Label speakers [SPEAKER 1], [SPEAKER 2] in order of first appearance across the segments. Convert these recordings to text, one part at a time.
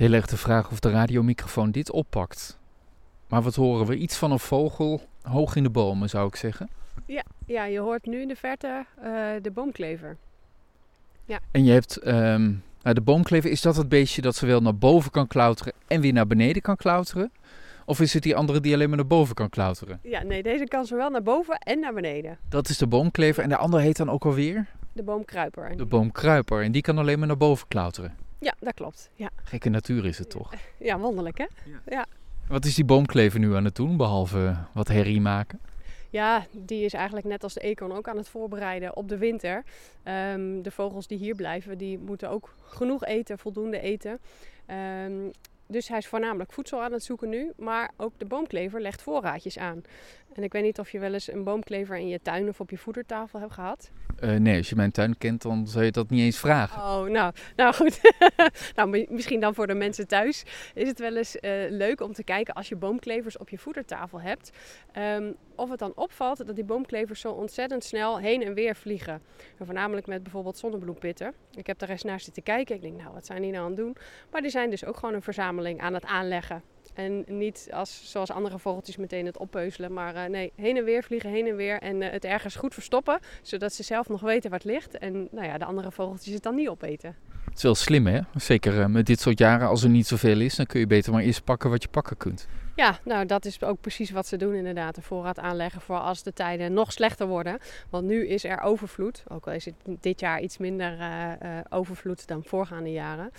[SPEAKER 1] heel erg de vraag of de radiomicrofoon dit oppakt. Maar wat horen we? Iets van een vogel hoog in de bomen, zou ik zeggen.
[SPEAKER 2] Ja, je hoort nu in de verte eh, de boomklever.
[SPEAKER 1] En je hebt ehm, nou, de boomklever. Is dat het beestje dat zowel naar boven kan klauteren en weer naar beneden kan klauteren? Of is het die andere die alleen maar naar boven kan klauteren?
[SPEAKER 2] Ja, nee, deze kan zowel naar boven en naar beneden.
[SPEAKER 1] Dat is de boomklever. En de andere heet dan ook alweer
[SPEAKER 2] De boomkruiper.
[SPEAKER 1] de boomkruiper. En die kan alleen maar naar boven klauteren.
[SPEAKER 2] Ja, dat klopt. Ja,
[SPEAKER 1] Gekke natuur is het toch?
[SPEAKER 2] ja wonderlijk hè?
[SPEAKER 1] Wat is die boomklever nu aan het doen, behalve wat herrie maken?
[SPEAKER 2] Ja, die is eigenlijk net als de eekhoorn ook aan het voorbereiden op de winter. Ehm, de vogels die hier blijven, die moeten ook genoeg eten, voldoende eten. Ehm, dus hij is voornamelijk voedsel aan het zoeken nu. Maar ook de boomklever legt voorraadjes aan. En ik weet niet of je wel eens een boomklever in je tuin of op je voedertafel hebt gehad.
[SPEAKER 1] Eh, nee, als je mijn tuin kent, dan zou je dat niet eens vragen.
[SPEAKER 2] Oh, nou, nou goed. nou, mi- misschien dan voor de mensen thuis is het wel eens eh, leuk om te kijken als je boomklevers op je voedertafel hebt. ehm, of het dan opvalt dat die boomklevers zo ontzettend snel heen en weer vliegen. En voornamelijk met bijvoorbeeld zonnebloempitten. Ik heb daar eens naar zitten kijken. Ik denk, nou, wat zijn die nou aan het doen? Maar die zijn dus ook gewoon een verzameling aan het aanleggen. En niet als, zoals andere vogeltjes meteen het oppeuzelen. Maar eh, nee, heen en weer vliegen, heen en weer. En eh, het ergens goed verstoppen. Zodat ze zelf nog weten het ligt. En nou ja, de andere vogeltjes het dan niet opeten.
[SPEAKER 1] Het is wel slim, hè? Zeker eh, met dit soort jaren, als er niet zoveel is, dan kun je beter maar eerst pakken wat je pakken kunt.
[SPEAKER 2] Ja, nou dat is ook precies wat ze doen inderdaad. Een voorraad aanleggen voor als de tijden nog slechter worden. Want nu is er overvloed. Ook al is het dit jaar iets minder eh, eh, overvloed dan voorgaande jaren.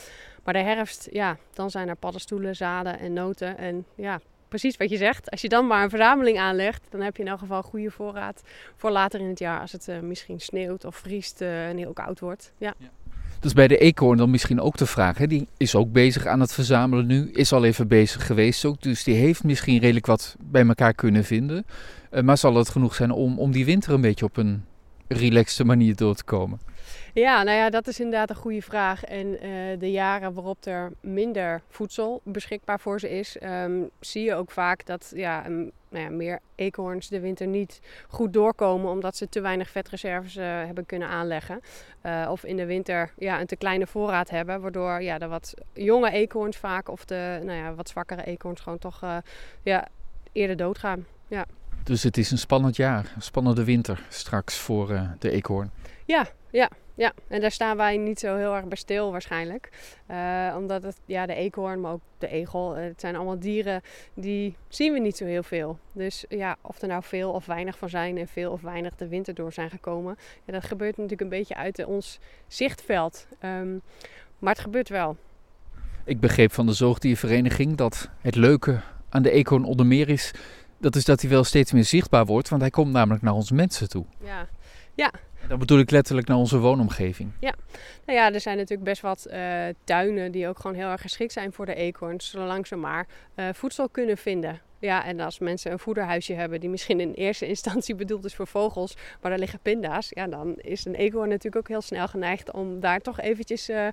[SPEAKER 2] Maar de herfst, ja, dan zijn er paddenstoelen, zaden en noten. En ja, precies wat je zegt. Als je dan maar een verzameling aanlegt, dan heb je in elk geval goede voorraad voor later in het jaar. Als het eh, misschien sneeuwt of vriest en heel koud wordt. Ja.
[SPEAKER 1] Dus bij de eekhoorn dan misschien ook de vraag, die is ook bezig aan het verzamelen nu, is al even bezig geweest ook, dus die heeft misschien redelijk wat bij elkaar kunnen vinden. Eh, maar zal het genoeg zijn om, om die winter een beetje op een relaxte manier door te komen?
[SPEAKER 2] Ja, nou ja, dat is inderdaad een goede vraag. En eh, de jaren waarop er minder voedsel beschikbaar voor ze is, ehm, zie je ook vaak dat ja, een- nou ja, meer eekhoorns de winter niet goed doorkomen omdat ze te weinig vetreserves eh, hebben kunnen aanleggen. Eh, of in de winter ja, een te kleine voorraad hebben, waardoor ja, de wat jonge eekhoorns vaak of de nou ja, wat zwakkere eekhoorns gewoon toch ja, eerder doodgaan.
[SPEAKER 1] Dus het is een spannend jaar, een spannende winter straks voor eh, de eekhoorn.
[SPEAKER 2] Ja, ja, ja. En daar staan wij niet zo heel erg bij stil waarschijnlijk. Eh, omdat het, ja, de eekhoorn, maar ook de egel, eh, het zijn allemaal dieren die zien we niet zo heel veel. Dus ja, of er nou veel of weinig van zijn en veel of weinig de winter door zijn gekomen. Ja, dat gebeurt natuurlijk een beetje uit ons zichtveld. Ehm, maar het gebeurt wel.
[SPEAKER 1] Ik begreep van de zoogdiervereniging dat het leuke aan de eekhoorn onder meer is, dat is dat hij wel steeds meer zichtbaar wordt, want hij komt namelijk naar ons mensen toe.
[SPEAKER 2] Ja.
[SPEAKER 1] Dat bedoel ik letterlijk naar onze woonomgeving.
[SPEAKER 2] Nou ja, er zijn natuurlijk best wat eh, tuinen die ook gewoon heel erg geschikt zijn voor de eekhoorns, zolang ze maar eh, voedsel kunnen vinden. Ja, en als mensen een voederhuisje hebben die misschien in eerste instantie bedoeld is voor vogels, maar daar liggen pinda's, ja, dan is een eekhoorn natuurlijk ook heel snel geneigd om daar toch eventjes eh,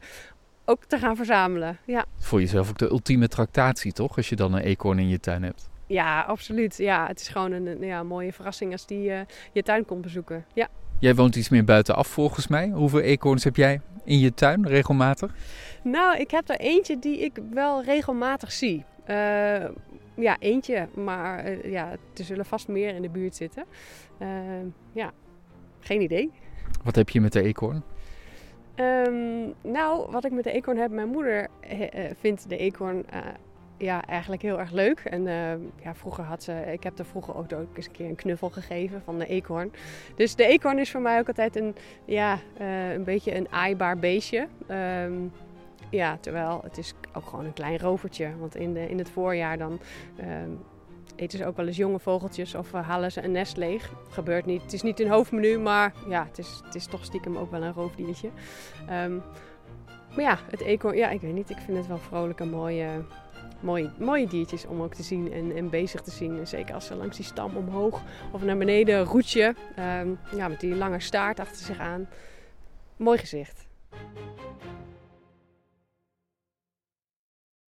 [SPEAKER 2] ook te gaan verzamelen. Ja.
[SPEAKER 1] Voor jezelf ook de ultieme tractatie, toch? Als je dan een eekhoorn in je tuin hebt.
[SPEAKER 2] Ja, absoluut. Ja, het is gewoon een, ja, mooie verrassing als die eh, je tuin komt bezoeken. Ja.
[SPEAKER 1] Jij woont iets meer buitenaf volgens mij. Hoeveel eekhoorns heb jij in je tuin regelmatig?
[SPEAKER 2] Nou, ik heb er eentje die ik wel regelmatig zie. Eh, ja, eentje, maar eh, ja, er zullen vast meer in de buurt zitten. Ja, geen idee.
[SPEAKER 1] Wat heb je met de eekhoorn?
[SPEAKER 2] Ehm, nou, wat ik met de eekhoorn heb, mijn moeder vindt de eekhoorn ja, eigenlijk heel erg leuk. En eh, ja, vroeger had ze, ik heb er vroeger ook, ook eens een keer een knuffel gegeven van de eekhoorn. Dus de eekhoorn is voor mij ook altijd een, ja, eh, een beetje een aaibaar beestje. Ehm, ja, terwijl het is ook gewoon een klein rovertje. Want in, de, in het voorjaar dan ehm, eten ze ook wel eens jonge vogeltjes of eh, halen ze een nest leeg. Gebeurt niet. Het is niet een hoofdmenu, maar ja, het is, het is toch stiekem ook wel een roofdiertje. Ehm, maar ja, het eekhoorn, ja, ik weet niet. Ik vind het wel vrolijke, mooie, mooie, mooie diertjes om ook te zien en, en bezig te zien. En zeker als ze langs die stam omhoog of naar beneden roetje. Ehm, ja, met die lange staart achter zich aan. Mooi gezicht.